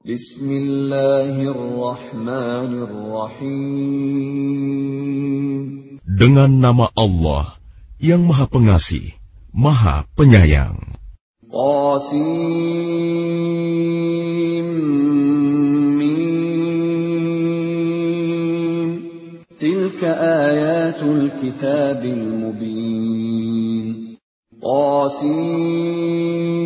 Bismillahirrahmanirrahim. Dengan nama Allah yang Maha Pengasih, Maha Penyayang. Qasim Tilka ayatul kitabil mubin. Qasim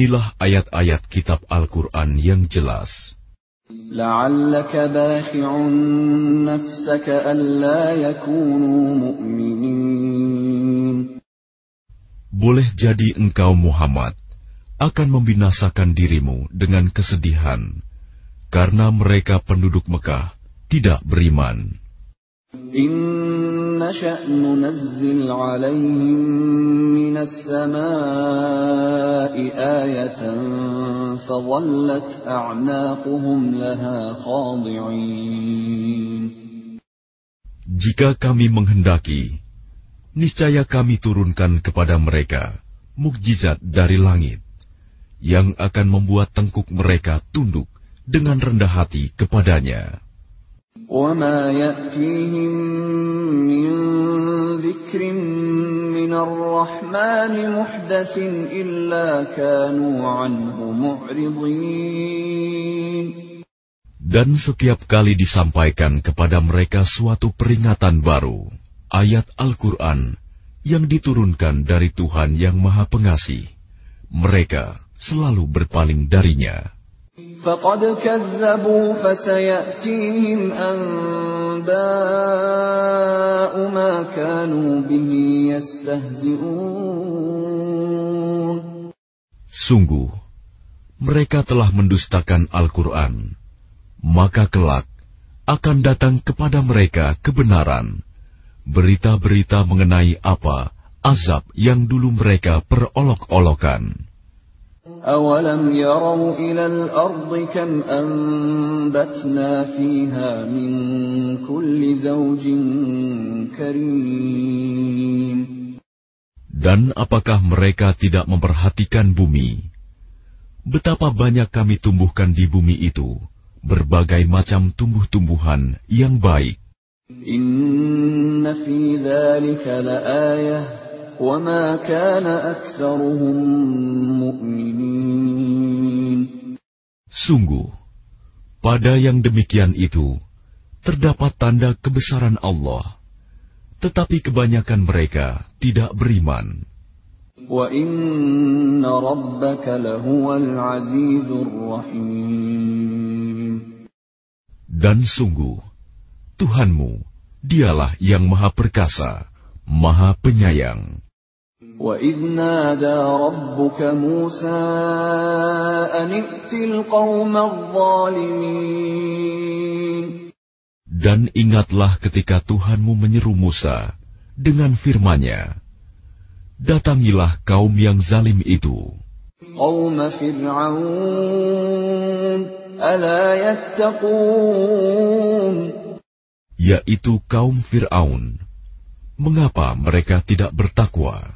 Inilah ayat-ayat kitab Al-Quran yang jelas. Boleh jadi engkau Muhammad akan membinasakan dirimu dengan kesedihan karena mereka penduduk Mekah tidak beriman. نشأ ننزل عليهم من السماء آية فظلت أعناقهم لها خاضعين Jika kami menghendaki, niscaya kami turunkan kepada mereka mukjizat dari langit yang akan membuat tengkuk mereka tunduk dengan rendah hati kepadanya. وما يأتيهم من ذكر من الرحمن محدث إلا كانوا عنه معرضين Dan setiap kali disampaikan kepada mereka suatu peringatan baru, ayat Al-Quran yang diturunkan dari Tuhan yang Maha Pengasih, mereka selalu berpaling darinya. فقد كذبوا فسيأتيهم أنباء ما كانوا به يستهزئون Sungguh, mereka telah mendustakan Al-Quran, maka kelak akan datang kepada mereka kebenaran, berita-berita mengenai apa azab yang dulu mereka perolok-olokan. أولم يروا إلى الأرض كم أنبتنا فيها من كل زوج كريم Dan apakah mereka tidak memperhatikan bumi? Betapa banyak kami tumbuhkan di bumi itu, berbagai macam tumbuh-tumbuhan yang baik. إن في ذلك لآية وما كان أكثرهم مؤمنين Sungguh, pada yang demikian itu terdapat tanda kebesaran Allah, tetapi kebanyakan mereka tidak beriman. وإن ربك لهو العزيز الرحيم Dan sungguh, Tuhanmu, dialah yang maha perkasa, maha penyayang. وإذ نادى ربك موسى أن ائت القوم الظالمين Dan ingatlah ketika Tuhanmu menyeru Musa dengan firman-Nya, Datangilah kaum yang zalim itu, قوم فرعون ألا يتقون yaitu kaum Fir'aun. Mengapa mereka tidak bertakwa?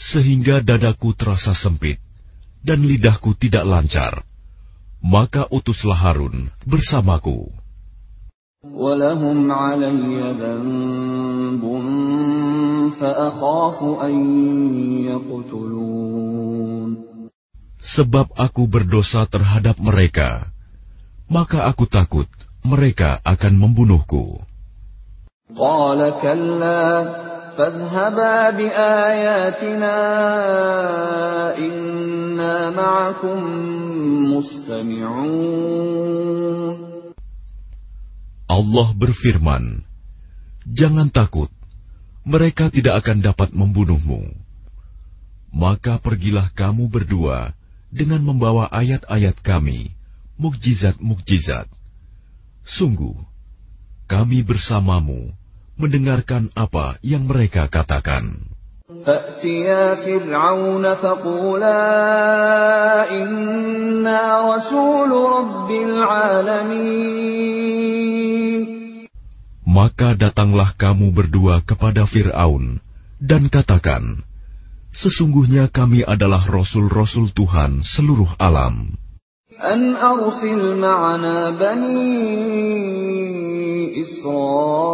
sehingga dadaku terasa sempit dan lidahku tidak lancar. Maka utuslah Harun bersamaku. Sebab aku berdosa terhadap mereka, maka aku takut mereka akan membunuhku. فاذهبا بآياتنا إنا معكم مستمعون Allah berfirman, Jangan takut, mereka tidak akan dapat membunuhmu. Maka pergilah kamu berdua dengan membawa ayat-ayat kami, mukjizat-mukjizat. Sungguh, kami bersamamu mendengarkan apa yang mereka katakan. فأتيا فرعون فقولا إنا رسول رب العالمين Maka datanglah kamu berdua kepada Fir'aun dan katakan, Sesungguhnya kami adalah Rasul-Rasul Tuhan seluruh alam. An arsil ma'ana bani Israel.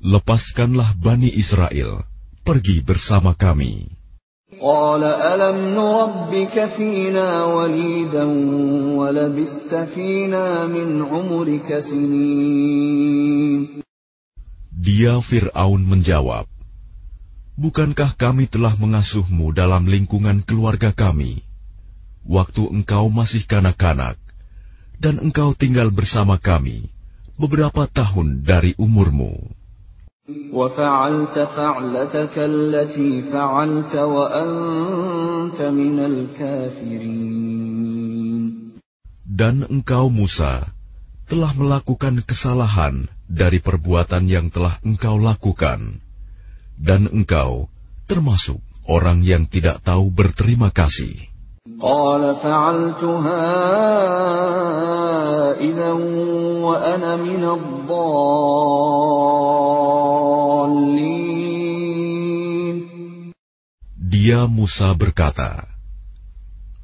Lepaskanlah Bani Israel, pergi bersama kami. قال ألم نربك فينا وليدا ولبست فينا من عمرك سنين Dia Fir'aun menjawab, Bukankah kami telah mengasuhmu dalam lingkungan keluarga kami? Waktu engkau masih kanak-kanak, dan engkau tinggal bersama kami beberapa tahun dari umurmu. Dan engkau Musa telah melakukan kesalahan dari perbuatan yang telah engkau lakukan dan engkau termasuk orang yang tidak tahu berterima kasih. قال فعلتها إذا وأنا من الضالين Dia Musa berkata,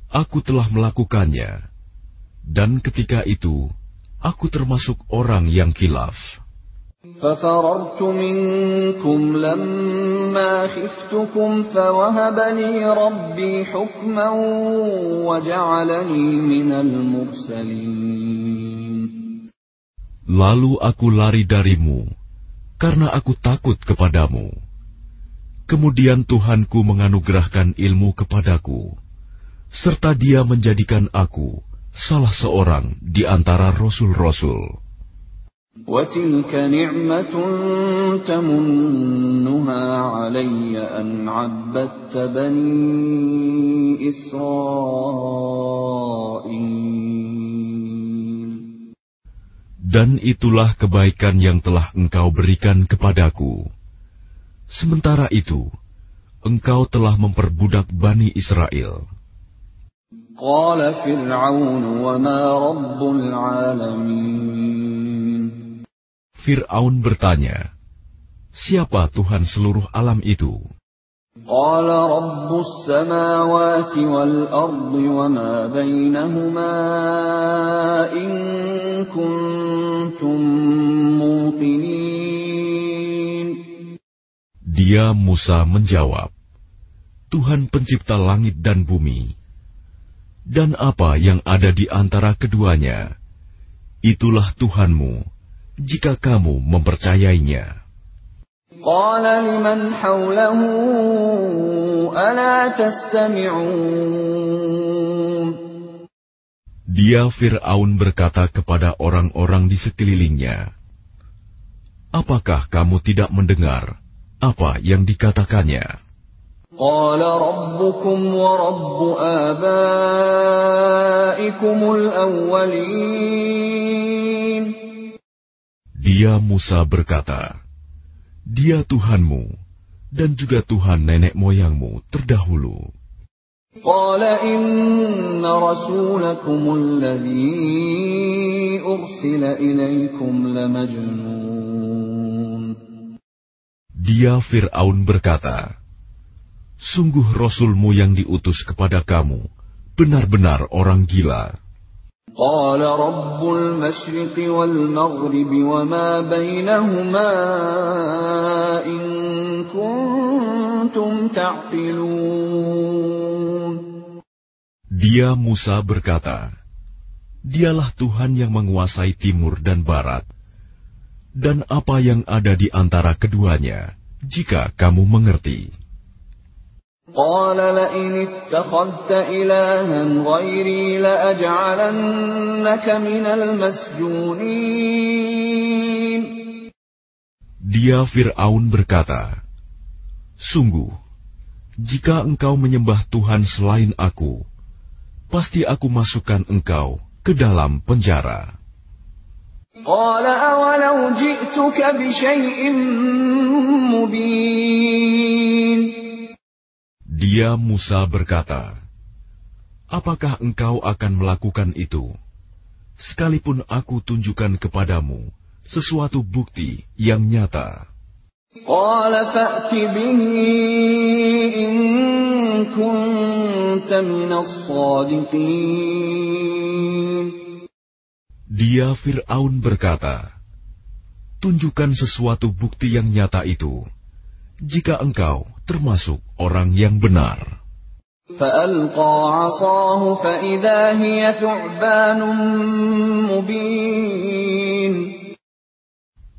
Aku telah melakukannya, dan ketika itu aku termasuk orang yang kilaf. ففررت منكم لما خفتكم فوهب لي ربي حكما وجعلني من المرسلين Lalu aku lari darimu, karena aku takut kepadamu. Kemudian Tuhanku menganugerahkan ilmu kepadaku, serta Dia menjadikan aku salah seorang di antara rasul-rasul. وتلك نعمة تمنها علي أن عبدت بني إسرائيل Dan itulah kebaikan yang telah engkau berikan kepadaku. Sementara itu, engkau telah memperbudak Bani Israel. قال فرعون وما رب العالمين Fir'aun bertanya, Siapa Tuhan seluruh alam itu? قال رب السماوات والأرض وما بينهما إن كنتم موقنين Dia Musa menjawab, Tuhan pencipta langit dan bumi, dan apa yang ada di antara keduanya, itulah Tuhanmu, jika kamu mempercayainya. قال لمن حوله ألا تستمعون Dia Fir'aun berkata kepada orang-orang di sekelilingnya, Apakah kamu tidak mendengar apa yang dikatakannya? قال ربكم ورب آبائكم الأولين Dia Musa berkata, Dia Tuhanmu dan juga Tuhan nenek moyangmu terdahulu. قال إن رسولكم الذي أرسل إليكم لمجنون Dia Fir'aun berkata, Sungguh Rasulmu yang diutus kepada kamu, benar-benar orang gila. قال رب المشرق والمغرب وما بينهما إن كنتم تعقلون Dia Musa berkata, Dialah Tuhan yang menguasai timur dan barat, dan apa yang ada di antara keduanya, jika kamu mengerti. قال لئن اتخذت إلها غيري لأجعلنك من المسجونين Dia Fir'aun berkata, Sungguh, jika engkau menyembah Tuhan selain aku, pasti aku masukkan engkau ke dalam penjara. dia Musa berkata, Apakah engkau akan melakukan itu? Sekalipun aku tunjukkan kepadamu sesuatu bukti yang nyata. Dia Fir'aun berkata, Tunjukkan sesuatu bukti yang nyata itu, jika engkau termasuk orang yang benar.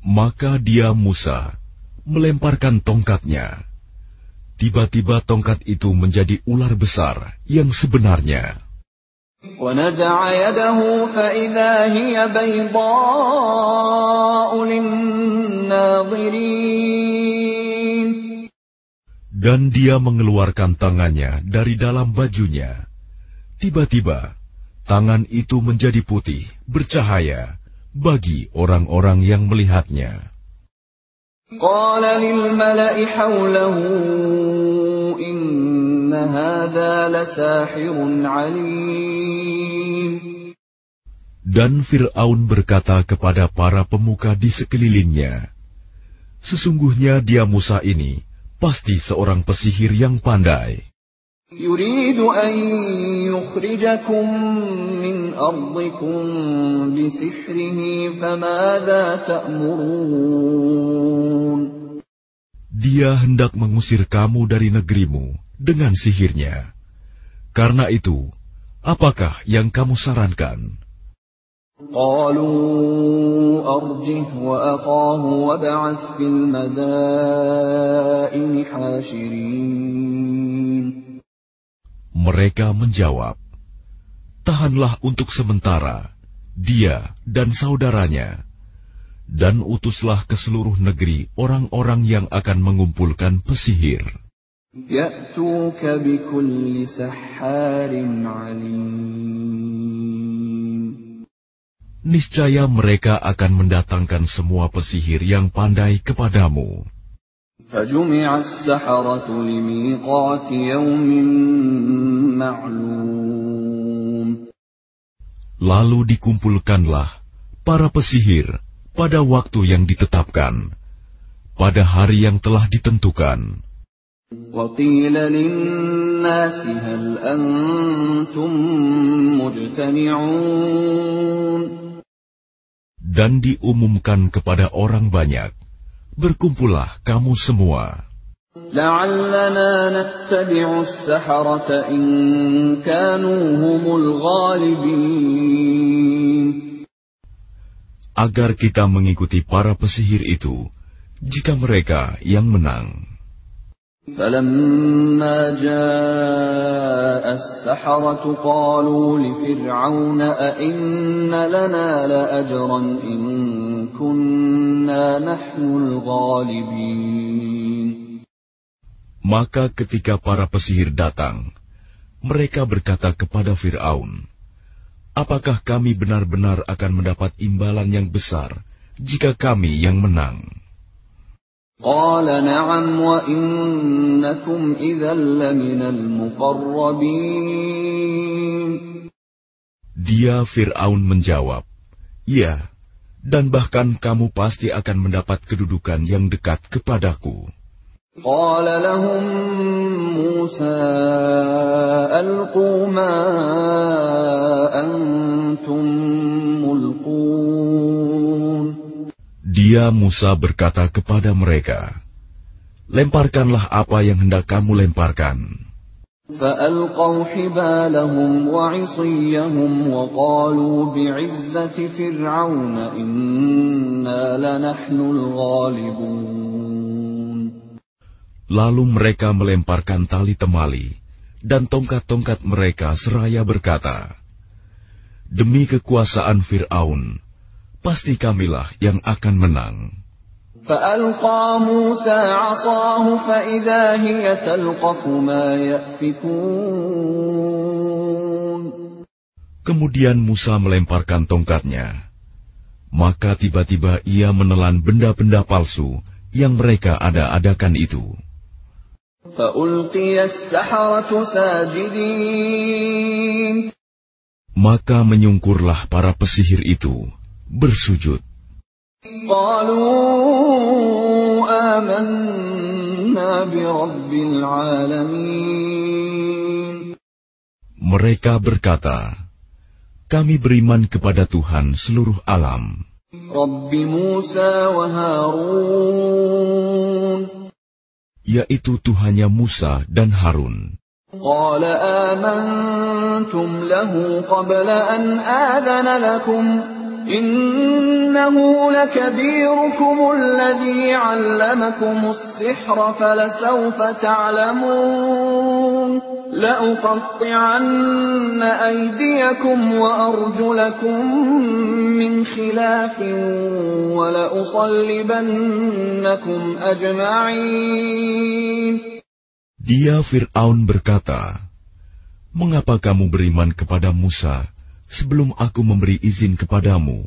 Maka dia Musa melemparkan tongkatnya. Tiba-tiba tongkat itu menjadi ular besar yang sebenarnya. Dan dia mengeluarkan tangannya dari dalam bajunya. Tiba-tiba, tangan itu menjadi putih, bercahaya bagi orang-orang yang melihatnya. قال للملأ حوله إن هذا لساحر عليم Dan Fir'aun berkata kepada para pemuka di sekelilingnya, Sesungguhnya dia Musa ini pasti seorang pesihir yang pandai. يريد أن يخرجكم من أرضكم بسحره فماذا تأمرون Dia hendak mengusir kamu dari negerimu dengan sihirnya. Karena itu, apakah yang kamu sarankan? قالوا أرجه وأخاه وابعث في المدائن حاشرين mereka menjawab, Tahanlah untuk sementara dia dan saudaranya, dan utuslah ke seluruh negeri orang-orang yang akan mengumpulkan pesihir. Niscaya mereka akan mendatangkan semua pesihir yang pandai kepadamu. فجمع السحرة لميقات يوم معلوم Lalu dikumpulkanlah para pesihir pada waktu yang ditetapkan, pada hari yang telah ditentukan. Dan diumumkan kepada orang banyak, berkumpullah kamu semua. Agar kita mengikuti para pesihir itu, jika mereka yang menang. فلما جاء السحرة قالوا لفرعون أئن لنا لأجرا إن maka ketika para pesihir datang, mereka berkata kepada Fir'aun, Apakah kami benar-benar akan mendapat imbalan yang besar jika kami yang menang? Dia Fir'aun menjawab, Ya, dan bahkan kamu pasti akan mendapat kedudukan yang dekat kepadaku. Dia Musa berkata kepada mereka, Lemparkanlah apa yang hendak kamu lemparkan. فألقوا حبالهم وعصيهم وقالوا بعزة فرعون إنا لنحن الغالبون Lalu mereka melemparkan tali temali dan tongkat-tongkat mereka seraya berkata, Demi kekuasaan Fir'aun, pasti kamilah yang akan menang. فألقى موسى عصاه فإذا هي تلقف ما يأفكون Kemudian Musa melemparkan tongkatnya. Maka tiba-tiba ia menelan benda-benda palsu yang mereka ada-adakan itu. فألقي السحرة ساجدين Maka menyungkurlah para pesihir itu, bersujud. قالوا آمنا برب العالمين Mereka berkata, Kami beriman kepada Tuhan seluruh alam, رب موسى وهارون yaitu Tuhannya Musa dan Harun. قال آمنتم له قبل أن آذن لكم إنه لكبيركم الذي علمكم السحر فلسوف تعلمون لأقطعن أيديكم وأرجلكم من خلاف ولأصلبنكم أجمعين. Dia Fir'aun berkata, Mengapa kamu beriman kepada Musa sebelum aku memberi izin kepadamu?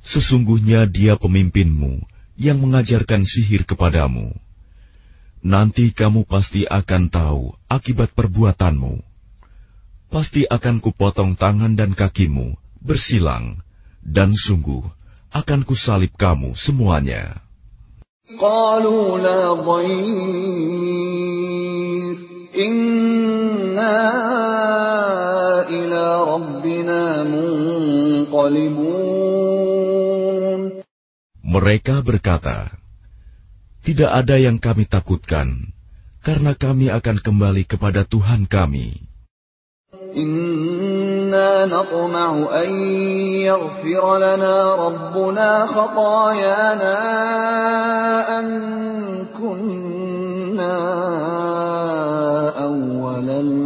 Sesungguhnya dia pemimpinmu yang mengajarkan sihir kepadamu. Nanti kamu pasti akan tahu akibat perbuatanmu. Pasti akan kupotong tangan dan kakimu, bersilang, dan sungguh akan kusalib kamu semuanya. قالوا لا ضير إنا Mereka berkata, "Tidak ada yang kami takutkan, karena kami akan kembali kepada Tuhan kami." Inna natma'u an yaghfir lana rabbuna khatayana an kunna awwalal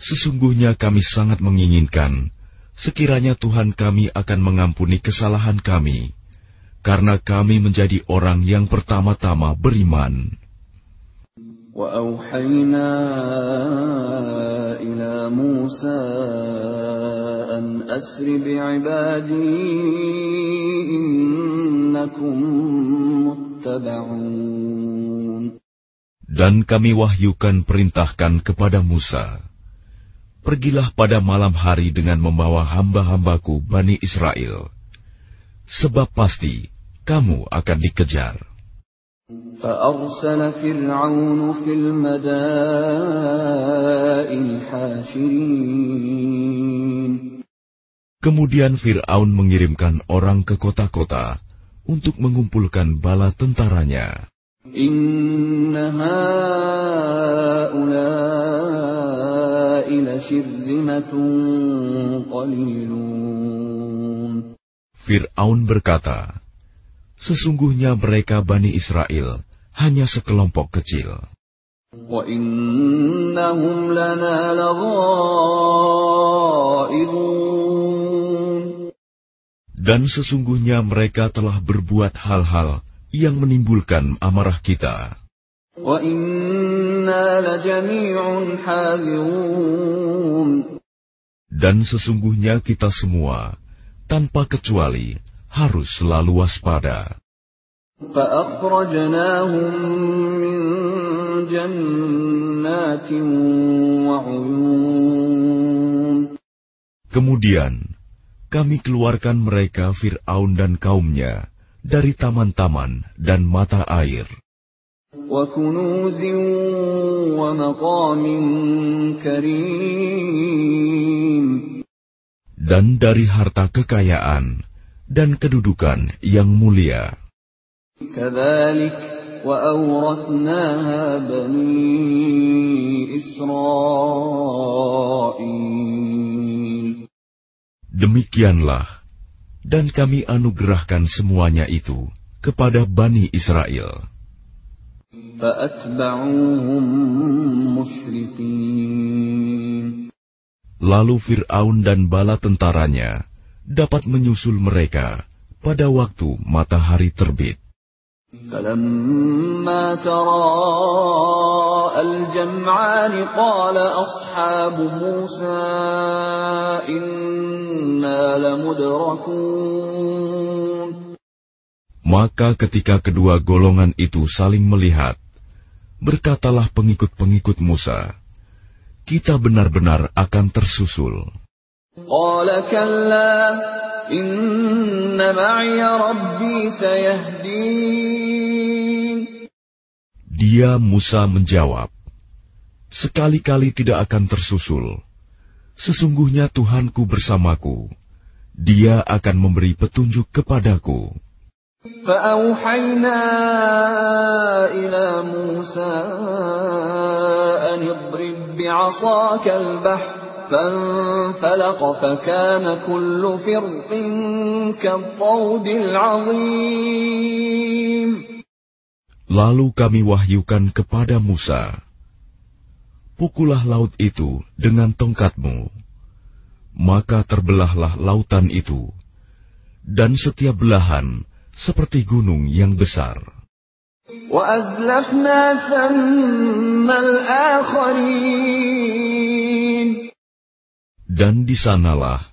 Sesungguhnya kami sangat menginginkan sekiranya Tuhan kami akan mengampuni kesalahan kami, karena kami menjadi orang yang pertama-tama beriman." وأوحينا إلى موسى أن أسر بعبادي إنكم متبعون Dan kami wahyukan perintahkan kepada Musa, Pergilah pada malam hari dengan membawa hamba-hambaku Bani Israel, sebab pasti kamu akan dikejar. فأرسل فرعون في المدائن حاشرين Kemudian Fir'aun mengirimkan orang ke kota-kota untuk mengumpulkan bala tentaranya. إن هؤلاء لشرذمة قليلون Fir'aun berkata, Sesungguhnya mereka Bani Israel hanya sekelompok kecil. Dan sesungguhnya mereka telah berbuat hal-hal yang menimbulkan amarah kita. Dan sesungguhnya kita semua, tanpa kecuali, harus selalu waspada. Kemudian, kami keluarkan mereka Fir'aun dan kaumnya dari taman-taman dan mata air وكنوز ومقام كريم dan dari harta kekayaan dan kedudukan yang mulia. كذلك وأورثناها بني إسرائيل Demikianlah, dan kami anugerahkan semuanya itu kepada Bani Israel. فأتبعوهم مشرقين Lalu Fir'aun dan bala tentaranya dapat menyusul mereka pada waktu matahari terbit. فلما تراءى الجمعان قال أصحاب موسى إنا لمدركون Maka ketika kedua golongan itu saling melihat, berkatalah pengikut-pengikut Musa, "Kita benar-benar akan tersusul." Dia Musa menjawab, "Sekali-kali tidak akan tersusul. Sesungguhnya Tuhanku bersamaku. Dia akan memberi petunjuk kepadaku." فأوحينا إلى موسى أن اضرب بعصاك البحر فانفلق فكان كل فرق كالطود العظيم Lalu kami wahyukan kepada Musa, Pukullah laut itu dengan tongkatmu. Maka terbelahlah lautan itu, dan setiap belahan seperti gunung yang besar. Dan di sanalah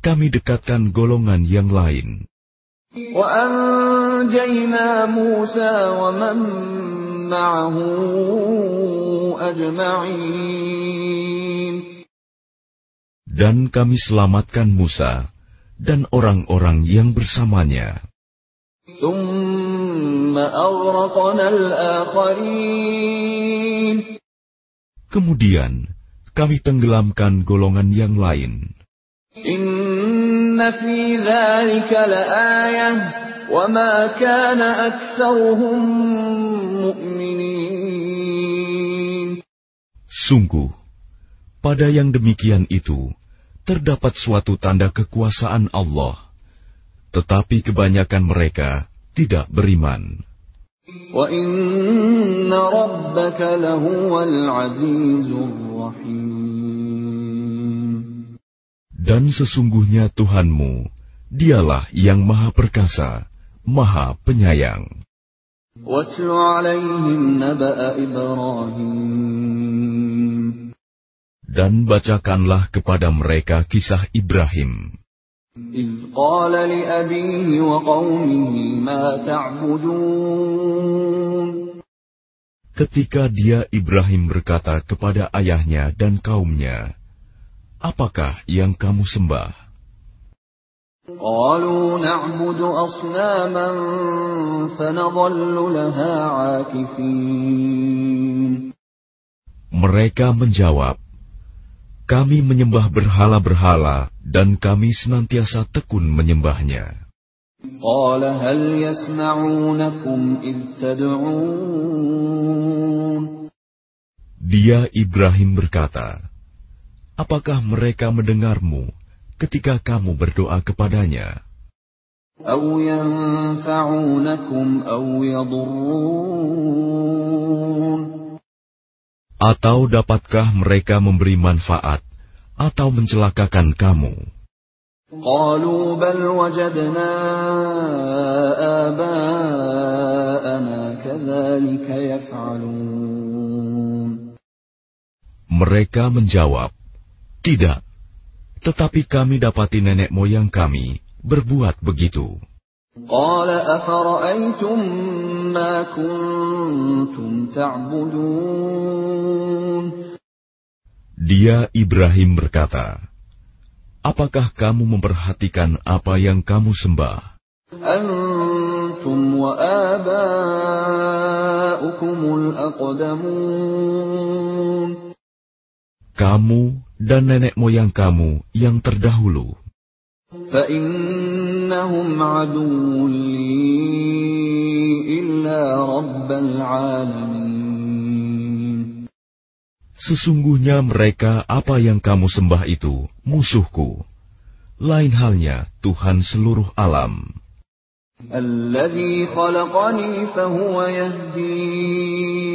kami dekatkan golongan yang lain. Dan kami selamatkan Musa dan orang-orang yang bersamanya. Kemudian kami tenggelamkan golongan yang lain. Sungguh, pada yang demikian itu terdapat suatu tanda kekuasaan Allah tetapi kebanyakan mereka tidak beriman. Dan sesungguhnya Tuhanmu, dialah yang maha perkasa, maha penyayang. Dan bacakanlah kepada mereka kisah Ibrahim. إذ قال لأبيه وقومه ما تعبدون Ketika dia Ibrahim berkata kepada ayahnya dan kaumnya, Apakah yang kamu sembah? قالوا نعبد أصناما فنظل لها عاكفين Mereka menjawab, Kami menyembah berhala-berhala dan kami senantiasa tekun menyembahnya. قال هل يسمعونكم إذ تدعون Dia Ibrahim berkata, Apakah mereka mendengarmu ketika kamu berdoa kepadanya? أو ينفعونكم أو يضرون Atau dapatkah mereka memberi manfaat atau mencelakakan kamu? قالوا بل وجدنا آباءنا كذلك يفعلون Mereka menjawab, Tidak, tetapi kami dapati nenek moyang kami berbuat begitu. قال أفرأيتم ما كنتم تعبدون Dia Ibrahim berkata, Apakah kamu memperhatikan apa yang kamu sembah? أنتم وآباؤكم الأقدمون Kamu dan nenek moyang kamu yang terdahulu. فإنهم عدو لي إلا رب العالمين Sesungguhnya mereka apa yang kamu sembah itu musuhku. Lain halnya Tuhan seluruh alam. الذي خلقني فهو يهدين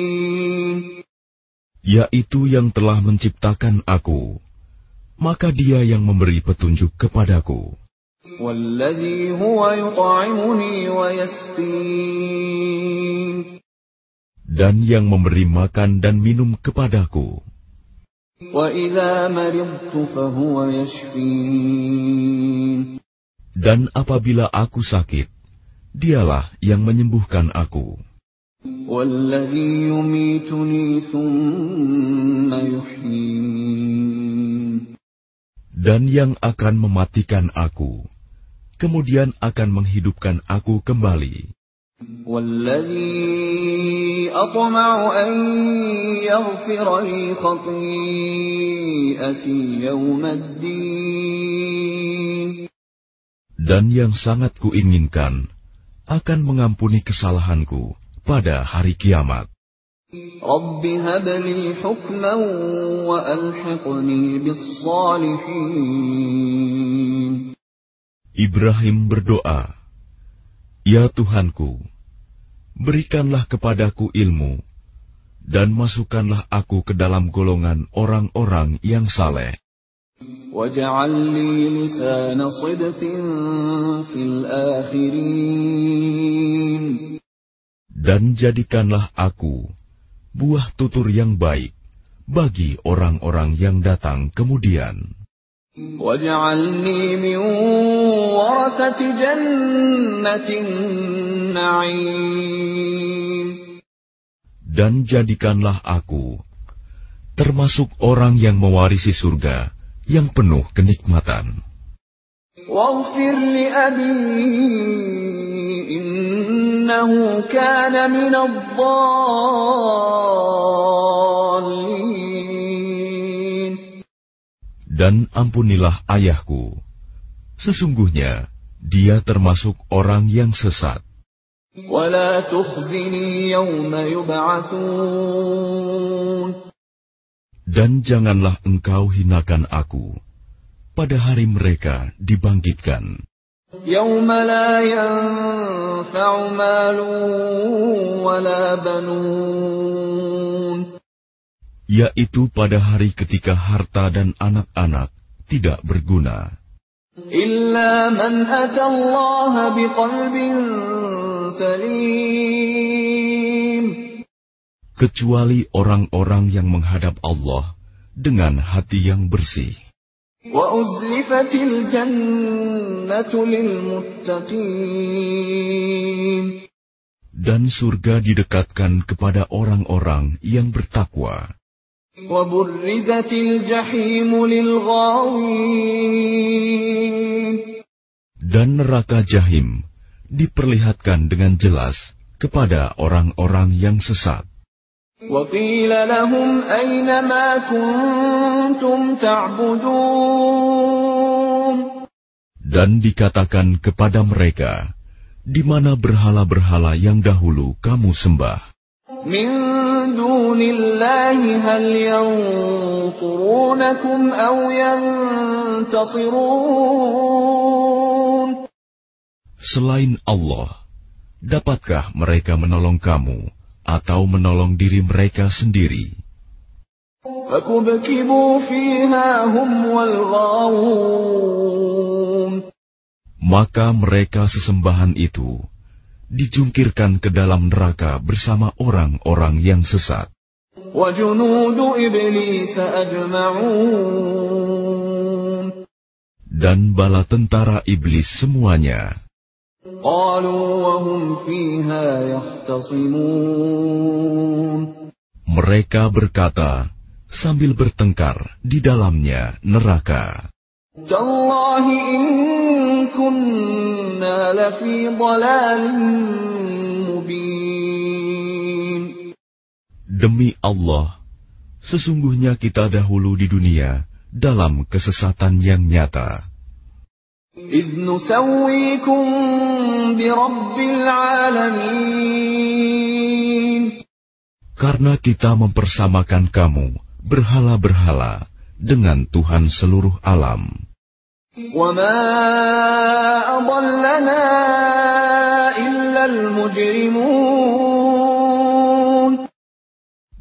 Yaitu yang telah menciptakan aku. Maka dia yang memberi petunjuk kepadaku. والذي هو يطعمني ويسقين dan yang memberi makan dan minum kepadaku. وإذا مرضت فهو يشفين Dan apabila aku sakit, dialah yang menyembuhkan aku. والذي يميتني ثم يحيين dan yang akan mematikan aku, kemudian akan menghidupkan aku kembali. Dan yang sangat kuinginkan akan mengampuni kesalahanku pada hari kiamat. Ibrahim berdoa, Ya Tuhanku, berikanlah kepadaku ilmu, dan masukkanlah aku ke dalam golongan orang-orang yang saleh. Dan jadikanlah aku buah tutur yang baik bagi orang-orang yang datang kemudian. Dan jadikanlah aku termasuk orang yang mewarisi surga yang penuh kenikmatan. Dan ampunilah ayahku. Sesungguhnya dia termasuk orang yang sesat. Dan janganlah engkau hinakan aku pada hari mereka dibangkitkan يوم لا ينفع مال ولا بنون yaitu pada hari ketika harta dan anak-anak tidak berguna, إلا من أتى الله بقلب سليم kecuali orang-orang yang menghadap Allah dengan hati yang bersih. Dan surga didekatkan kepada orang-orang yang bertakwa. Dan neraka jahim diperlihatkan dengan jelas kepada orang-orang yang sesat. وقيل لهم أين ما كنتم تعبدون Dan dikatakan kepada mereka, di mana berhala-berhala yang dahulu kamu sembah. من دون الله هل ينصرونكم أو ينتصرون Selain Allah, dapatkah mereka menolong kamu atau menolong diri mereka sendiri. Maka mereka sesembahan itu dijungkirkan ke dalam neraka bersama orang-orang yang sesat. Dan bala tentara iblis semuanya Mereka berkata sambil bertengkar di dalamnya neraka. تالله إن كنا لفي ضلال مبين Demi Allah, sesungguhnya kita dahulu di dunia dalam kesesatan yang nyata. إذ نسويكم برب العالمين Karena kita mempersamakan kamu berhala-berhala dengan Tuhan seluruh alam.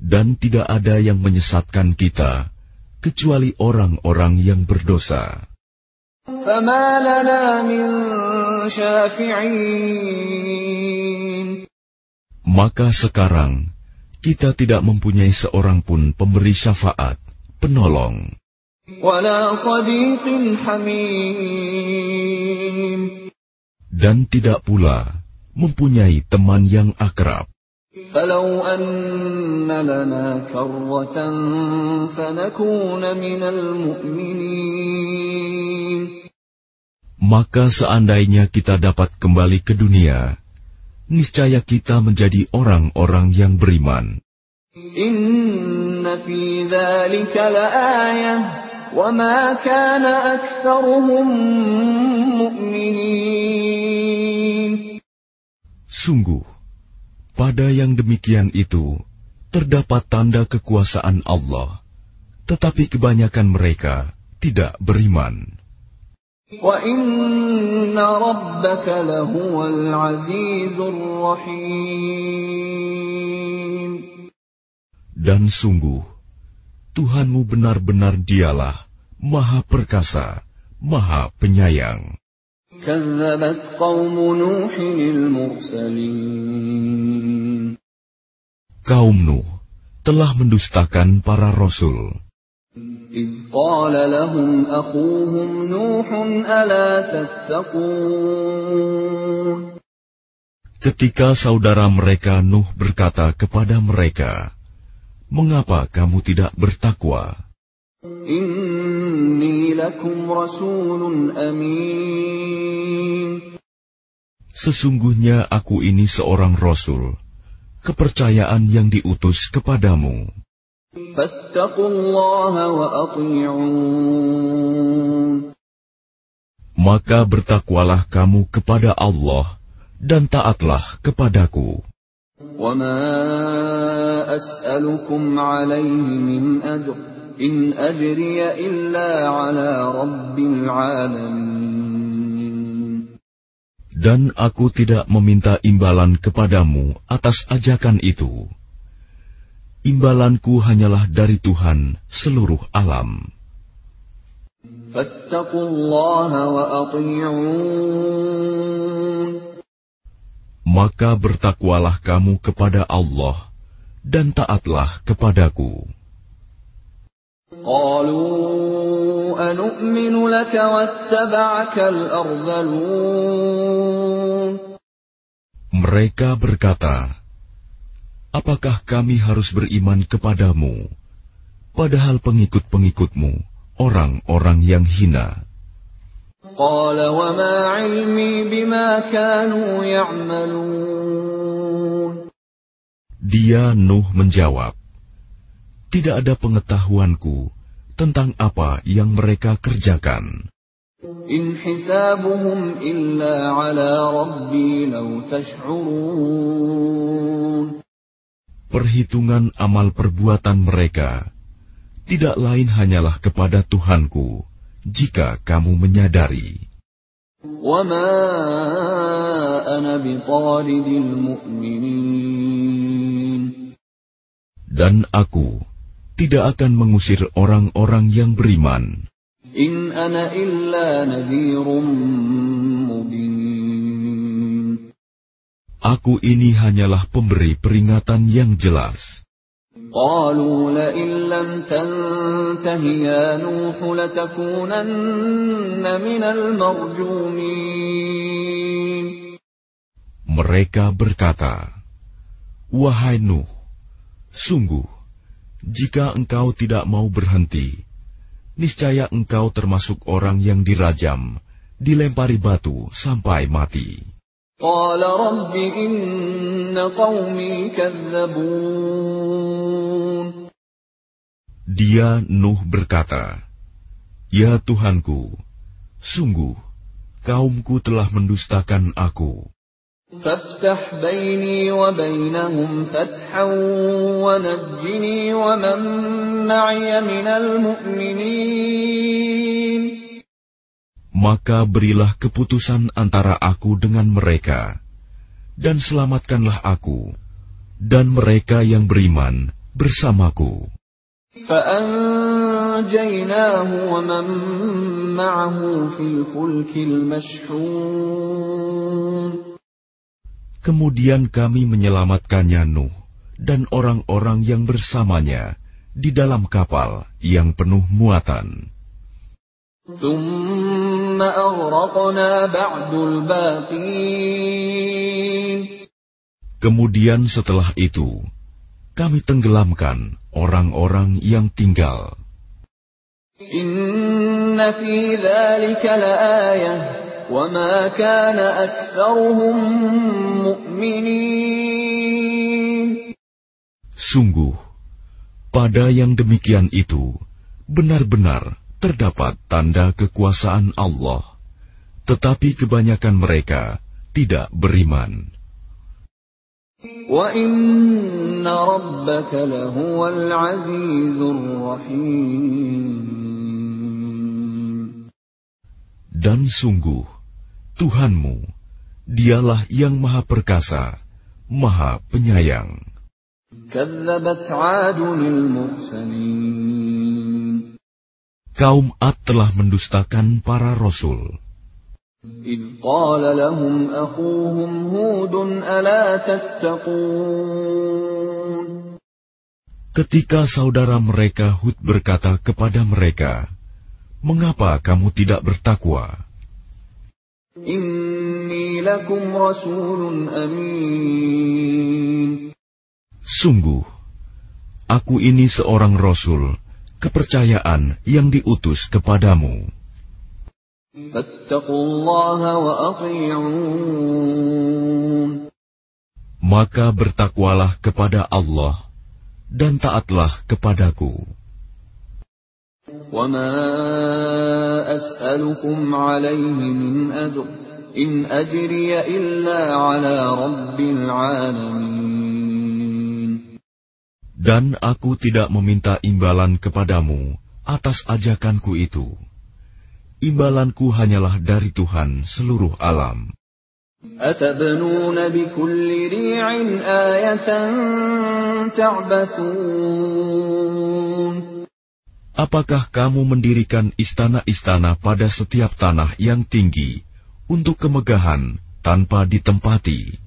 Dan tidak ada yang menyesatkan kita kecuali orang-orang yang berdosa. فما لنا من شافعين Maka sekarang kita tidak mempunyai seorang pun pemberi syafaat, penolong, ولا صديق حميم dan tidak pula mempunyai teman yang akrab. فلو أن لنا كرة فنكون من المؤمنين Maka seandainya kita dapat kembali ke dunia, niscaya kita menjadi orang-orang yang beriman. إن في ذلك لآية وما كان أكثرهم مؤمنين Sungguh, pada yang demikian itu terdapat tanda kekuasaan Allah, tetapi kebanyakan mereka tidak beriman. وإن ربك لهو العزيز الرحيم Dan sungguh, Tuhanmu benar-benar dialah Maha Perkasa, Maha Penyayang. كذبت قوم نوح المرسلين Kaum Nuh telah mendustakan para rasul. إذ قال لهم أخوهم نوح ألا تتقون Ketika saudara mereka Nuh berkata kepada mereka, "Mengapa kamu tidak bertakwa? إني لكم رسول أمين Sesungguhnya aku ini seorang rasul, kepercayaan yang diutus kepadamu. Maka bertakwalah kamu kepada Allah dan taatlah kepadaku. In dan aku tidak meminta imbalan kepadamu atas ajakan itu. Imbalanku hanyalah dari Tuhan seluruh alam. Maka bertakwalah kamu kepada Allah dan taatlah kepadaku. أنؤمن لك واتبعك الأرذلون Mereka berkata, Apakah kami harus beriman kepadamu, padahal pengikut-pengikutmu orang-orang yang hina? قال وما علمي بما كانوا يعملون Dia Nuh menjawab, Tidak ada pengetahuanku tentang apa yang mereka kerjakan. إن حسابهم إلا على ربي لو تشعرون Perhitungan amal perbuatan mereka tidak lain hanyalah kepada Tuhanku, jika kamu menyadari. وما أنا بطارد المؤمنين Dan aku tidak akan mengusir orang-orang yang beriman. إن أنا إلا نذير مبين Aku ini hanyalah pemberi peringatan yang jelas. قالوا لئن لم تنته يا نوح لتكونن من المرجومين Mereka berkata, Wahai Nuh, sungguh, jika engkau tidak mau berhenti, niscaya engkau termasuk orang yang dirajam, dilempari batu sampai mati. Dia Nuh berkata, Ya Tuhanku, sungguh, kaumku telah mendustakan aku. فافتح بيني وبينهم فتحا ونجني ومن معي من المؤمنين Maka berilah keputusan antara aku dengan mereka, dan selamatkanlah aku, dan mereka yang beriman bersamaku. فأنجيناه ومن معه في الفلك المشحون Kemudian kami menyelamatkannya Nuh dan orang-orang yang bersamanya di dalam kapal yang penuh muatan. Kemudian setelah itu, kami tenggelamkan orang-orang yang tinggal. وما كان أكثرهم مؤمنين Sungguh, pada yang demikian itu benar-benar terdapat tanda kekuasaan Allah, tetapi kebanyakan mereka tidak beriman. وإن ربك لهو العزيز الرحيم Dan sungguh, Tuhanmu, dialah yang maha perkasa, maha penyayang. كذبت عاد المرسلين Kaum Ad telah mendustakan para rasul. إذ قال لهم أخوهم هود ألا تتقون Ketika saudara mereka Hud berkata kepada mereka, Mengapa kamu tidak bertakwa? Inni lakum rasulun amin. Sungguh, aku ini seorang rasul, kepercayaan yang diutus kepadamu. Maka bertakwalah kepada Allah dan taatlah kepadaku. وما أسألكم عليه من أجر إن أجري إلا على رب العالمين Dan aku tidak meminta imbalan kepadamu atas ajakanku itu. Imbalanku hanyalah dari Tuhan seluruh alam. أتبنون بكل ريع آية تعبثون Apakah kamu mendirikan istana-istana pada setiap tanah yang tinggi untuk kemegahan tanpa ditempati?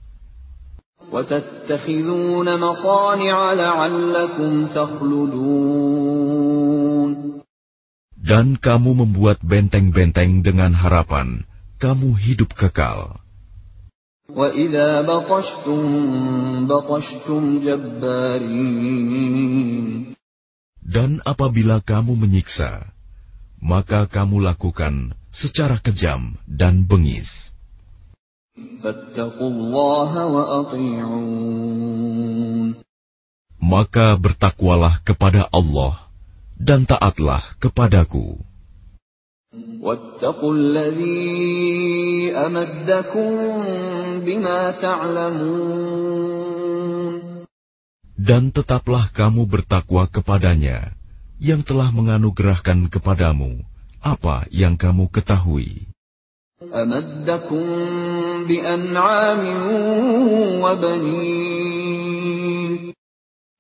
Dan kamu membuat benteng-benteng dengan harapan kamu hidup kekal. Dan apabila kamu menyiksa, maka kamu lakukan secara kejam dan bengis. Maka bertakwalah kepada Allah dan taatlah kepadaku Dan tetaplah kamu bertakwa kepadanya yang telah menganugerahkan kepadamu apa yang kamu ketahui. أمدكم بأنعام وبنين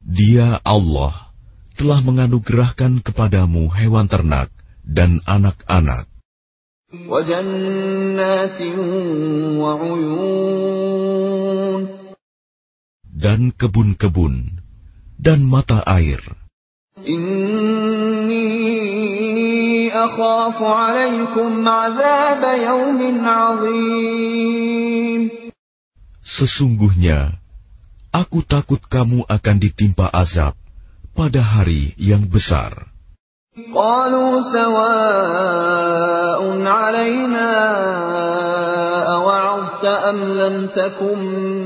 Dia Allah telah menganugerahkan kepadamu hewan ternak dan anak-anak وجنات وعيون dan kebun-kebun dan mata air. إني أخاف عليكم عذاب يوم عظيم Sesungguhnya, aku takut kamu akan ditimpa azab pada hari yang besar. قالوا سواء علينا أوعظت أم لم تكن من الواعظين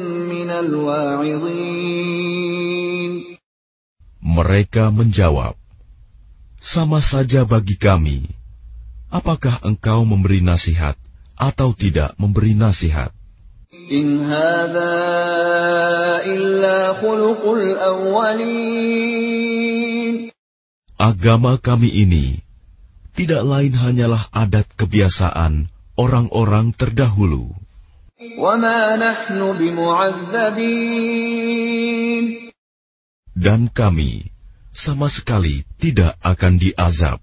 mereka menjawab, "Sama saja bagi kami, apakah engkau memberi nasihat atau tidak memberi nasihat?" In illa. Agama kami ini tidak lain hanyalah adat kebiasaan orang-orang terdahulu. Dan kami sama sekali tidak akan diazab.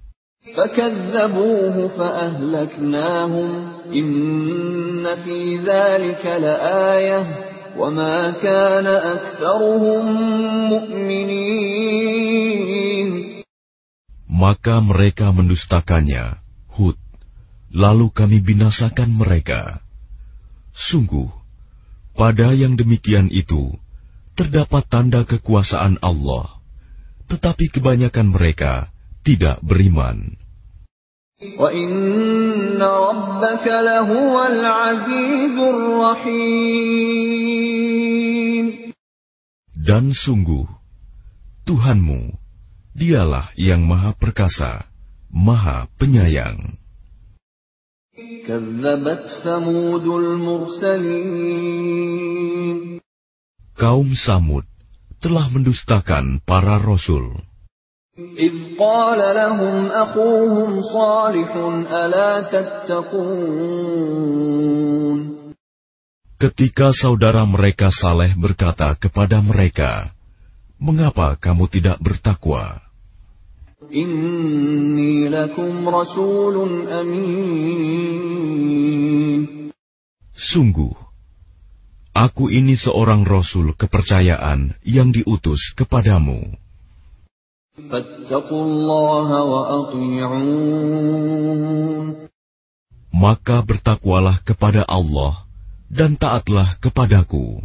Maka mereka mendustakannya, Hud. Lalu kami binasakan mereka. Sungguh, pada yang demikian itu, terdapat tanda kekuasaan Allah, tetapi kebanyakan mereka tidak beriman. Dan sungguh, Tuhanmu, dialah yang maha perkasa, maha penyayang. Kaum Samud telah mendustakan para rasul. إذ قال لهم أخوهم صالح ألا تتقون Ketika saudara mereka Saleh berkata kepada mereka, Mengapa kamu tidak bertakwa? Inni lakum rasulun amin. Sungguh, aku ini seorang rasul kepercayaan yang diutus kepadamu. Maka bertakwalah kepada Allah dan taatlah kepadaku.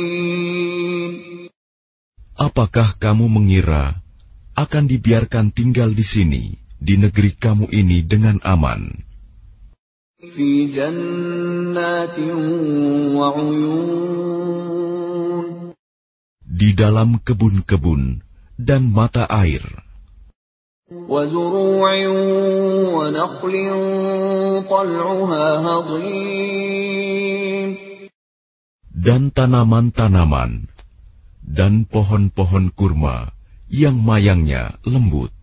Apakah kamu mengira akan dibiarkan tinggal di sini, di negeri kamu ini dengan aman? Di dalam kebun-kebun dan mata air. Dan tanaman-tanaman dan pohon-pohon kurma yang mayangnya lembut.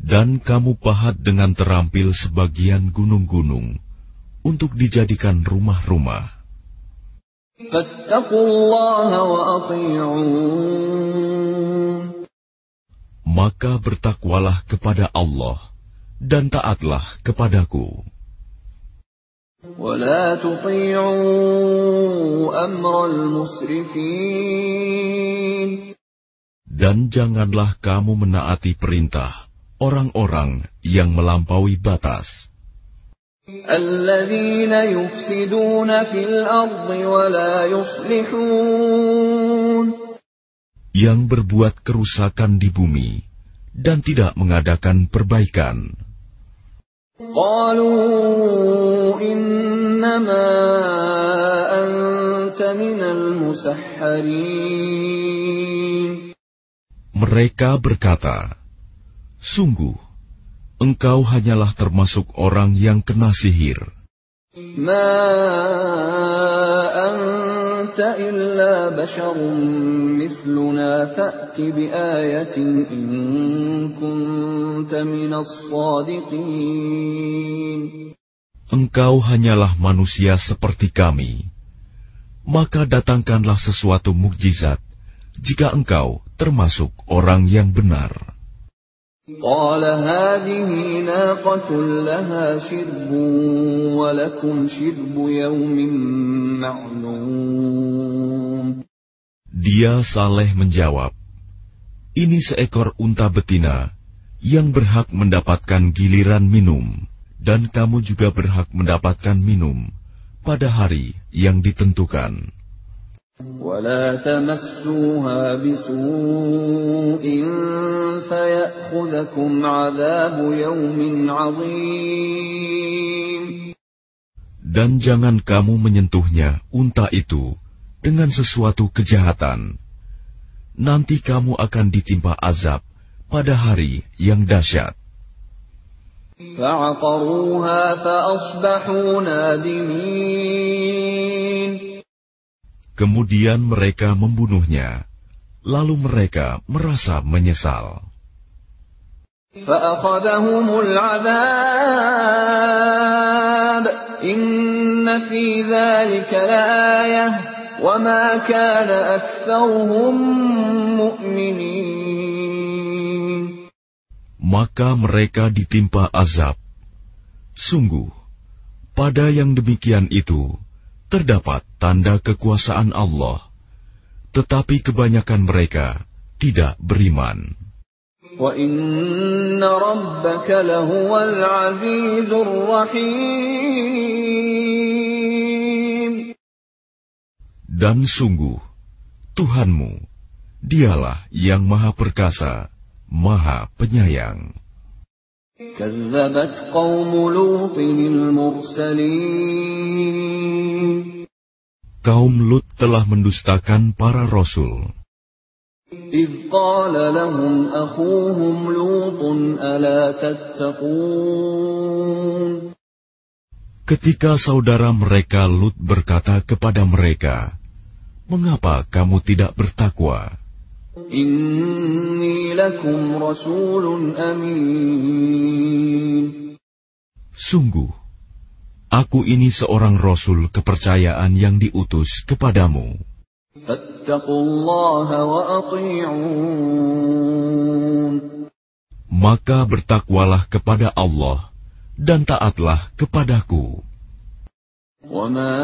Dan kamu pahat dengan terampil sebagian gunung-gunung untuk dijadikan rumah-rumah. Maka bertakwalah kepada Allah dan taatlah kepadaku. Dan janganlah kamu menaati perintah orang-orang yang melampaui batas yang berbuat kerusakan di bumi dan tidak mengadakan perbaikan. Mereka berkata, Sungguh, engkau hanyalah termasuk orang yang kena sihir. Engkau hanyalah manusia seperti kami. Maka datangkanlah sesuatu mukjizat jika engkau termasuk orang yang benar. قال هذه ناقة لها شرب ولكم شرب يوم معلوم Dia Saleh menjawab, Ini seekor unta betina yang berhak mendapatkan giliran minum, dan kamu juga berhak mendapatkan minum pada hari yang ditentukan. ولا تمسوها بسوء فيأخذكم عذاب يوم عظيم Dan jangan kamu menyentuhnya, unta itu, dengan sesuatu kejahatan. Nanti kamu akan ditimpa azab pada hari yang dahsyat. فعقروها فأصبحوا نادمين Kemudian mereka membunuhnya, lalu mereka merasa menyesal. Maka mereka ditimpa azab. Sungguh, pada yang demikian itu, terdapat tanda kekuasaan Allah, tetapi kebanyakan mereka tidak beriman. Dan sungguh, Tuhanmu, dialah yang maha perkasa, maha penyayang. كذبت قوم لوط المرسلين Kaum Lut telah mendustakan para rasul. إذ قال لهم أخوهم لوط ألا تتقون Ketika saudara mereka Lut berkata kepada mereka, "Mengapa kamu tidak bertakwa? Inni lakum rasulun amin. Sungguh, aku ini seorang rasul kepercayaan yang diutus kepadamu. Maka bertakwalah kepada Allah dan taatlah kepadaku. وما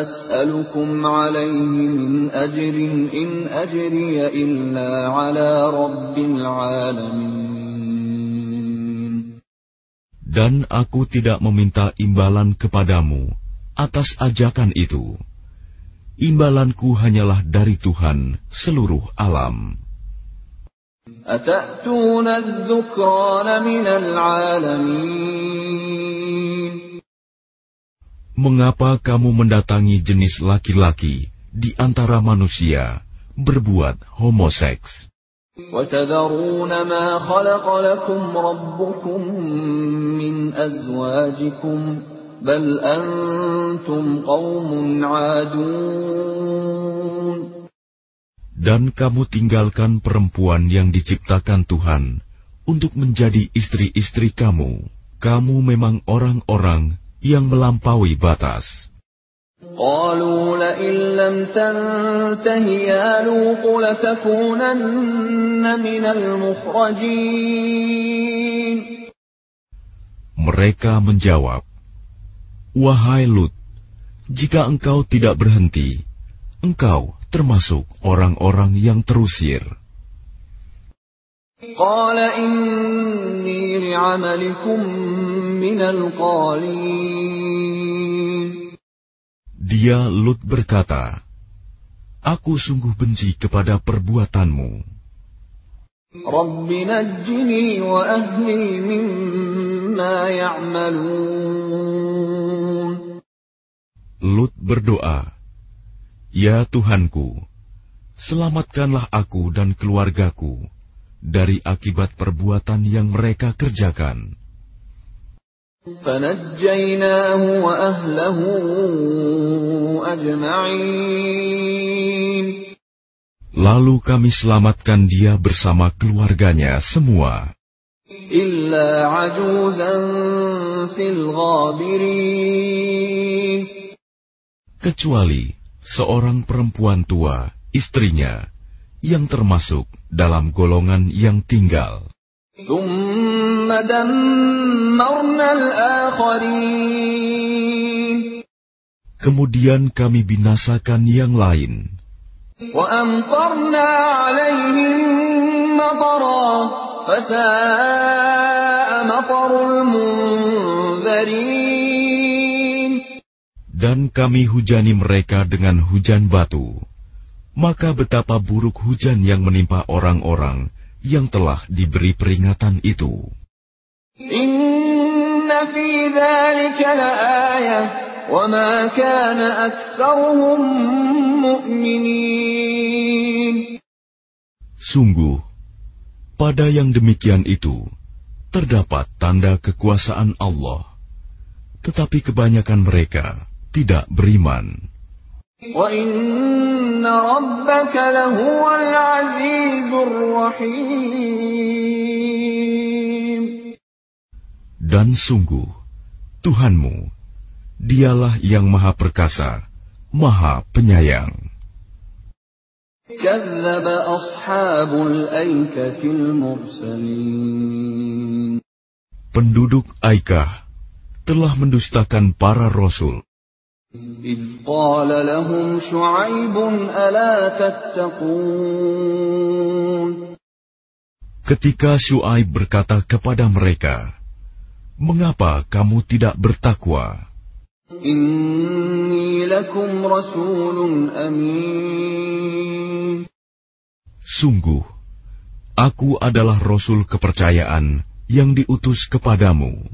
أسألكم عليه من أجر إن أجري إلا على رب العالمين Dan aku tidak meminta imbalan kepadamu atas ajakan itu. Imbalanku hanyalah dari Tuhan seluruh alam. أتأتون الذكران من العالمين Mengapa kamu mendatangi jenis laki-laki di antara manusia berbuat homoseks? وتذرون ما خلق لكم ربكم من أزواجكم بل أنتم قوم عادون Dan kamu tinggalkan perempuan yang diciptakan Tuhan untuk menjadi istri-istri kamu. Kamu memang orang-orang yang melampaui batas. قالوا لئن لم تنته يا لوط لتكونن من المخرجين Mereka menjawab, Wahai Lut, jika engkau tidak berhenti, engkau termasuk orang-orang yang terusir. قال إني لعملكم من القالين dia Lut berkata, Aku sungguh benci kepada perbuatanmu. Lut berdoa, Ya Tuhanku, selamatkanlah aku dan keluargaku dari akibat perbuatan yang mereka kerjakan. فنجيناه وأهله أجمعين Lalu kami selamatkan dia bersama keluarganya semua, إلا عجوزا في الغابرين kecuali seorang perempuan tua, istrinya, yang termasuk dalam golongan yang tinggal. ثم دمرنا الآخرين Kemudian kami binasakan yang lain, وأمطرنا عليهم مطرا فساء مطر المنذرين dan kami hujani mereka dengan hujan batu. Maka betapa buruk hujan yang menimpa orang-orang yang telah diberi peringatan itu. Sungguh, pada yang demikian itu, terdapat tanda kekuasaan Allah. Tetapi kebanyakan mereka tidak beriman. Dan sungguh, Tuhanmu, dialah yang maha perkasa, maha penyayang. كَذَّبَ أَصْحَابُ الْأَيْكَةِ الْمُرْسَلِينَ Penduduk Aikah telah mendustakan para rasul إِذْ قَالَ لَهُمْ شُعَيْبٌ أَلَا تَتَّقُونَ ketika Syuaib berkata kepada mereka, "Mengapa kamu tidak bertakwa? إِنِّي لَكُمْ رَسُولٌ أَمِينٌ Sungguh, aku adalah rasul kepercayaan yang diutus kepadamu.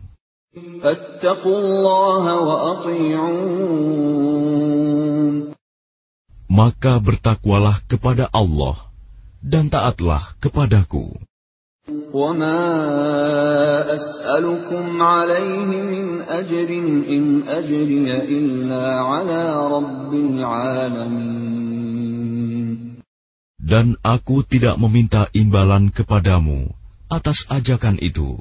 فَاتَّقُوا اللَّهَ وَأَطِيعُونِ Maka bertakwalah kepada Allah dan taatlah kepadaku." وَمَا أَسْأَلُكُمْ عَلَيْهِ مِنْ أَجْرٍ إِنْ أَجْرِيَ إِلَّا عَلَى رَبِّ الْعَالَمِينَ Dan aku tidak meminta imbalan kepadamu atas ajakan itu.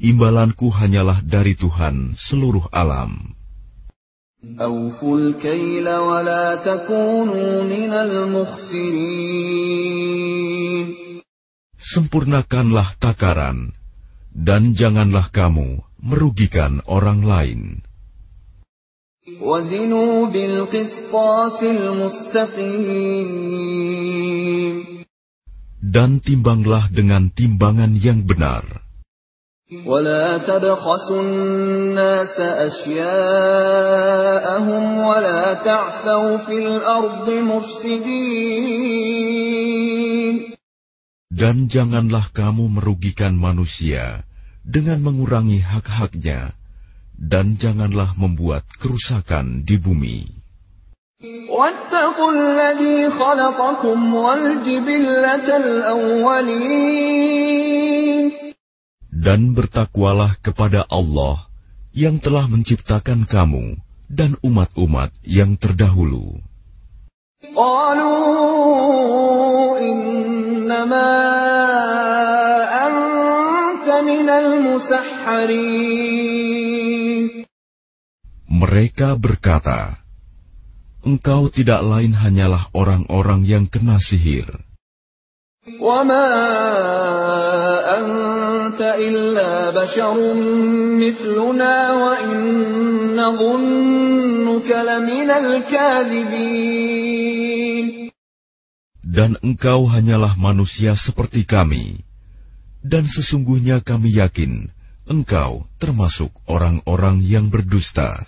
imbalanku hanyalah dari Tuhan seluruh alam. Sempurnakanlah takaran, dan janganlah kamu merugikan orang lain. Dan timbanglah dengan timbangan yang benar. ولا تبخسوا الناس أشياءهم ولا تعثوا في الأرض مفسدين Dan janganlah kamu merugikan manusia dengan mengurangi hak-haknya, dan janganlah membuat kerusakan di bumi. dan bertakwalah kepada Allah yang telah menciptakan kamu dan umat-umat yang terdahulu. Mereka berkata, Engkau tidak lain hanyalah orang-orang yang kena sihir. وما أنت إلا بشر مثلنا وإن نظنك لمن الكاذبين Dan engkau hanyalah manusia seperti kami. Dan sesungguhnya kami yakin engkau termasuk orang-orang yang berdusta.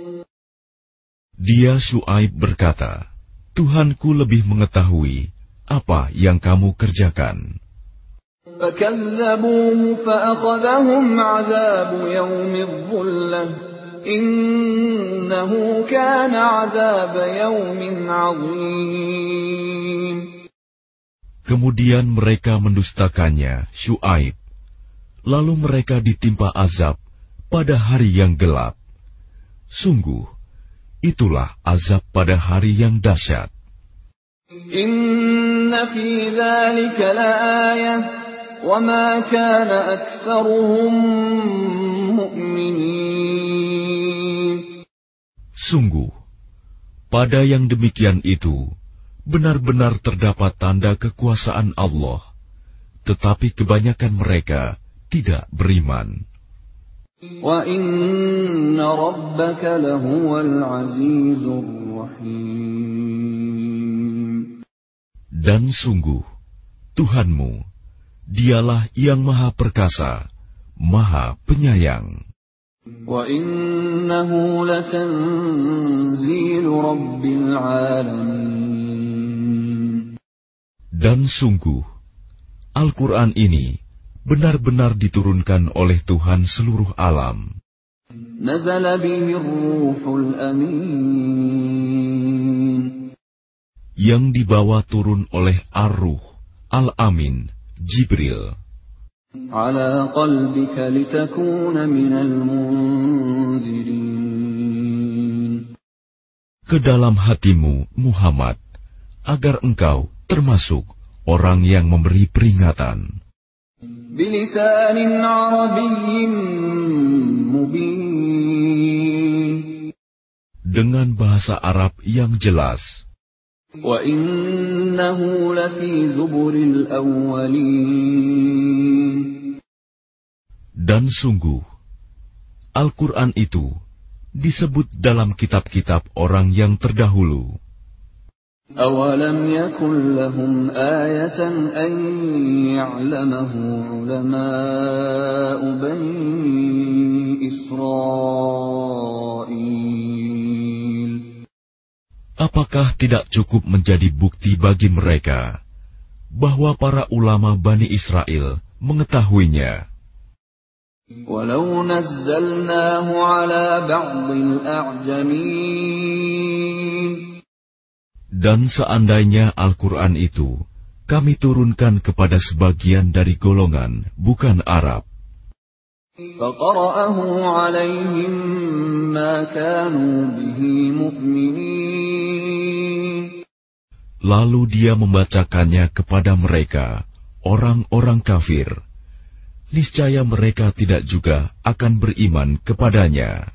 Dia Shu'aib berkata, Tuhanku lebih mengetahui apa yang kamu kerjakan. Kemudian mereka mendustakannya, Shu'aib. Lalu mereka ditimpa azab pada hari yang gelap. Sungguh, itulah azab pada hari yang dahsyat. Sungguh pada yang demikian itu benar-benar terdapat tanda kekuasaan Allah, tetapi kebanyakan mereka tidak beriman. Dan sungguh, Tuhanmu, dialah yang maha perkasa, maha penyayang. Dan sungguh, Al-Quran ini benar-benar diturunkan oleh Tuhan seluruh alam. Yang dibawa turun oleh Ar-Ruh, Al-Amin, Jibril. Ke dalam hatimu, Muhammad, agar engkau termasuk orang yang memberi peringatan. Dengan bahasa Arab yang jelas. Dan sungguh, Al-Quran itu disebut dalam kitab-kitab orang yang terdahulu. أولم يكن لهم آية أن يعلمه علماء بني إسرائيل Apakah tidak cukup menjadi bukti bagi mereka bahwa para ulama Bani Israel mengetahuinya? ولو نزلناه على بعض الأعجمين dan seandainya Al-Quran itu kami turunkan kepada sebagian dari golongan bukan Arab. Lalu dia membacakannya kepada mereka, orang-orang kafir. Niscaya mereka tidak juga akan beriman kepadanya.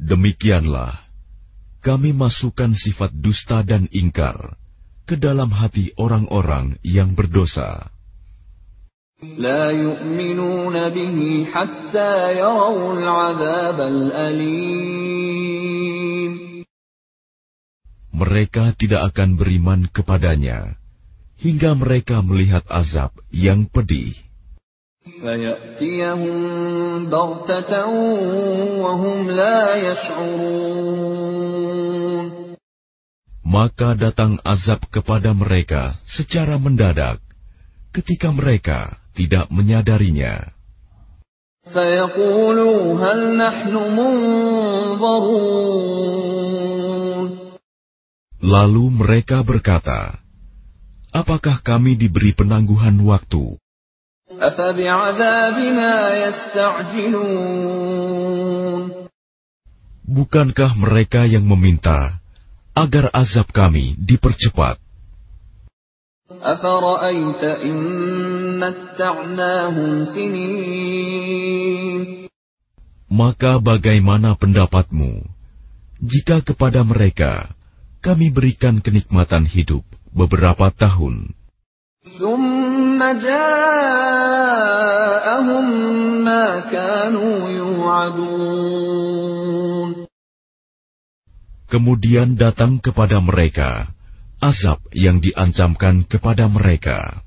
Demikianlah, kami masukkan sifat dusta dan ingkar ke dalam hati orang-orang yang berdosa. لا يؤمنون به حتى يروا العذاب الأليم Mereka tidak akan beriman kepadanya hingga mereka melihat azab yang pedih. Maka datang azab kepada mereka secara mendadak ketika mereka tidak menyadarinya. Lalu mereka berkata, apakah kami diberi penangguhan waktu? Bukankah mereka yang meminta agar azab kami dipercepat? Maka bagaimana pendapatmu jika kepada mereka kami berikan kenikmatan hidup beberapa tahun. Kemudian datang kepada mereka azab yang diancamkan kepada mereka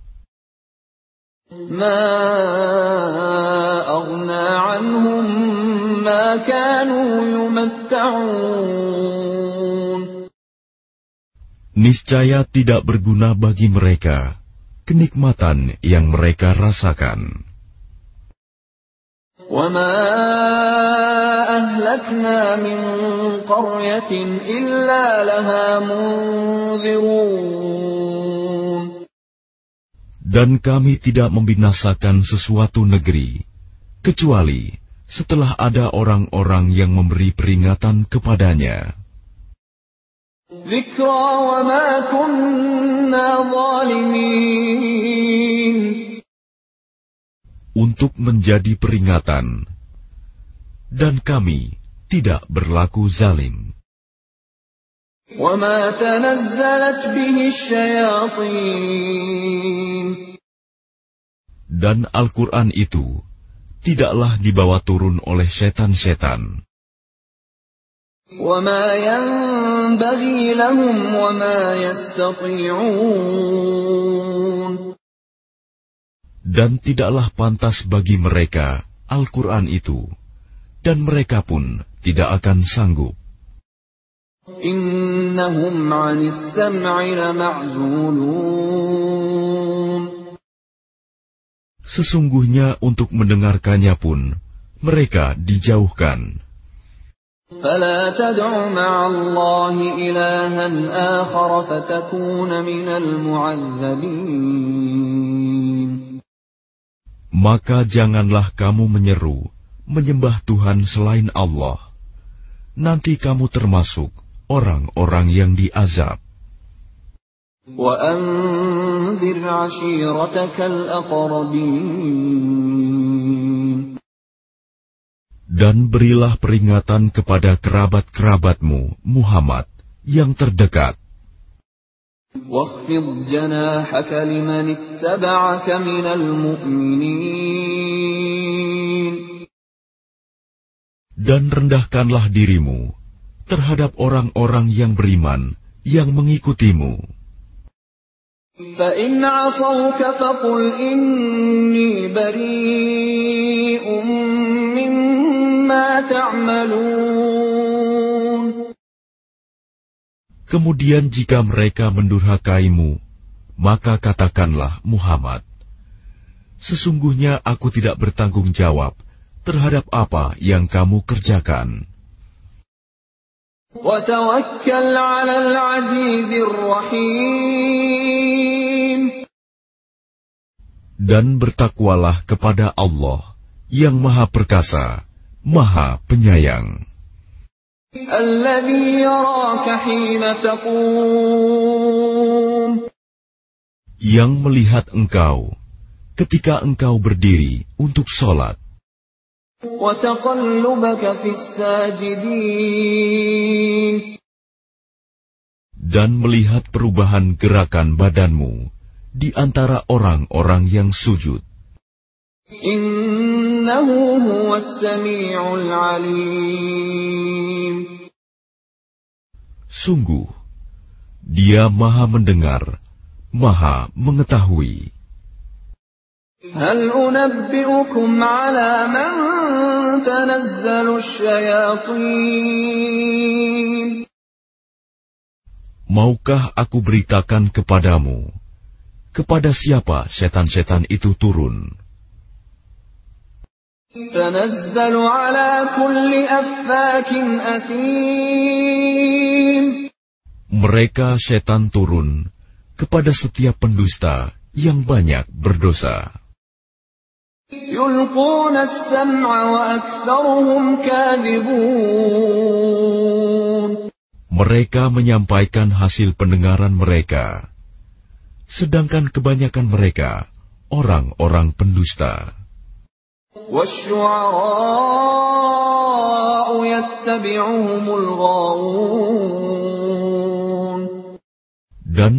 Niscaya tidak berguna bagi mereka kenikmatan yang mereka rasakan. وما أهلكنا من قرية إلا لها منذرون Dan kami tidak membinasakan sesuatu negeri, kecuali setelah ada orang-orang yang memberi peringatan kepadanya. Untuk menjadi peringatan, dan kami tidak berlaku zalim. Dan Al-Quran itu tidaklah dibawa turun oleh setan-setan. Dan tidaklah pantas bagi mereka Al-Quran itu, dan mereka pun tidak akan sanggup. Sesungguhnya untuk mendengarkannya pun, mereka dijauhkan. فلا تدع مع الله إلها آخر فتكون من المعذبين Maka janganlah kamu menyeru, menyembah Tuhan selain Allah. Nanti kamu termasuk orang-orang yang diazab. وأنذر عشيرتك الأقربين Dan berilah peringatan kepada kerabat-kerabatmu, Muhammad, yang terdekat. واخفض جناحك لمن اتبعك من المؤمنين Dan rendahkanlah dirimu terhadap orang-orang yang beriman yang mengikutimu. فإن عصوك فقل إني بريء مما تعملون Kemudian jika mereka mendurhakaimu, maka katakanlah Muhammad, Sesungguhnya aku tidak bertanggung jawab terhadap apa yang kamu kerjakan. وتوكل على العزيز الرحيم Dan bertakwalah kepada Allah yang Maha Perkasa, Maha Penyayang. Yang melihat engkau ketika engkau berdiri untuk sholat. Dan melihat perubahan gerakan badanmu di antara orang-orang yang sujud. إنه هو السميع العليم Sungguh, Dia Maha Mendengar, Maha Mengetahui. هل أنبئكم على من تنزل الشياطين Maukah aku beritakan kepadamu, kepada siapa setan-setan itu turun? تنزل على كل أفاك أثيم Mereka setan turun kepada setiap pendusta yang banyak berdosa. يلقون السمع وأكثرهم كاذبون Mereka menyampaikan hasil pendengaran mereka, sedangkan kebanyakan mereka orang-orang pendusta. Dan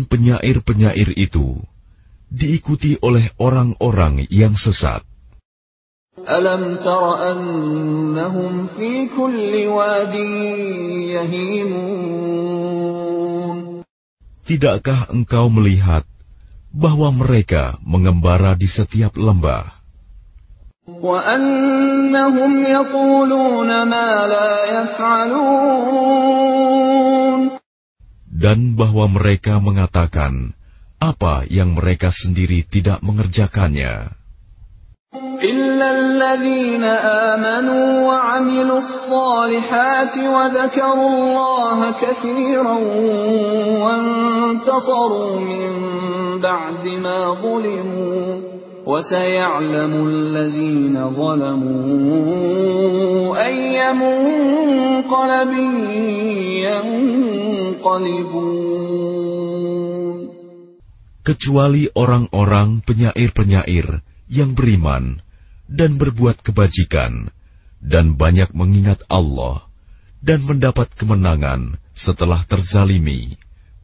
penyair-penyair itu diikuti oleh orang-orang yang sesat. Alam tara annahum fi kulli yahimun. Tidakkah engkau melihat bahwa mereka mengembara di setiap lembah? Dan bahwa mereka mengatakan apa yang mereka sendiri tidak mengerjakannya? إلا الذين آمنوا وعملوا الصالحات وذكروا الله كثيرا وانتصروا من بعد ما ظلموا وسيعلم الذين ظلموا أي منقلب ينقلبون kecuali orang-orang penyair-penyair yang beriman dan berbuat kebajikan dan banyak mengingat Allah dan mendapat kemenangan setelah terzalimi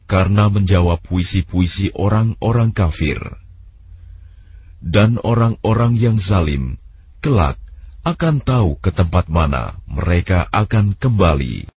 karena menjawab puisi-puisi orang-orang kafir. Dan orang-orang yang zalim kelak akan tahu ke tempat mana mereka akan kembali.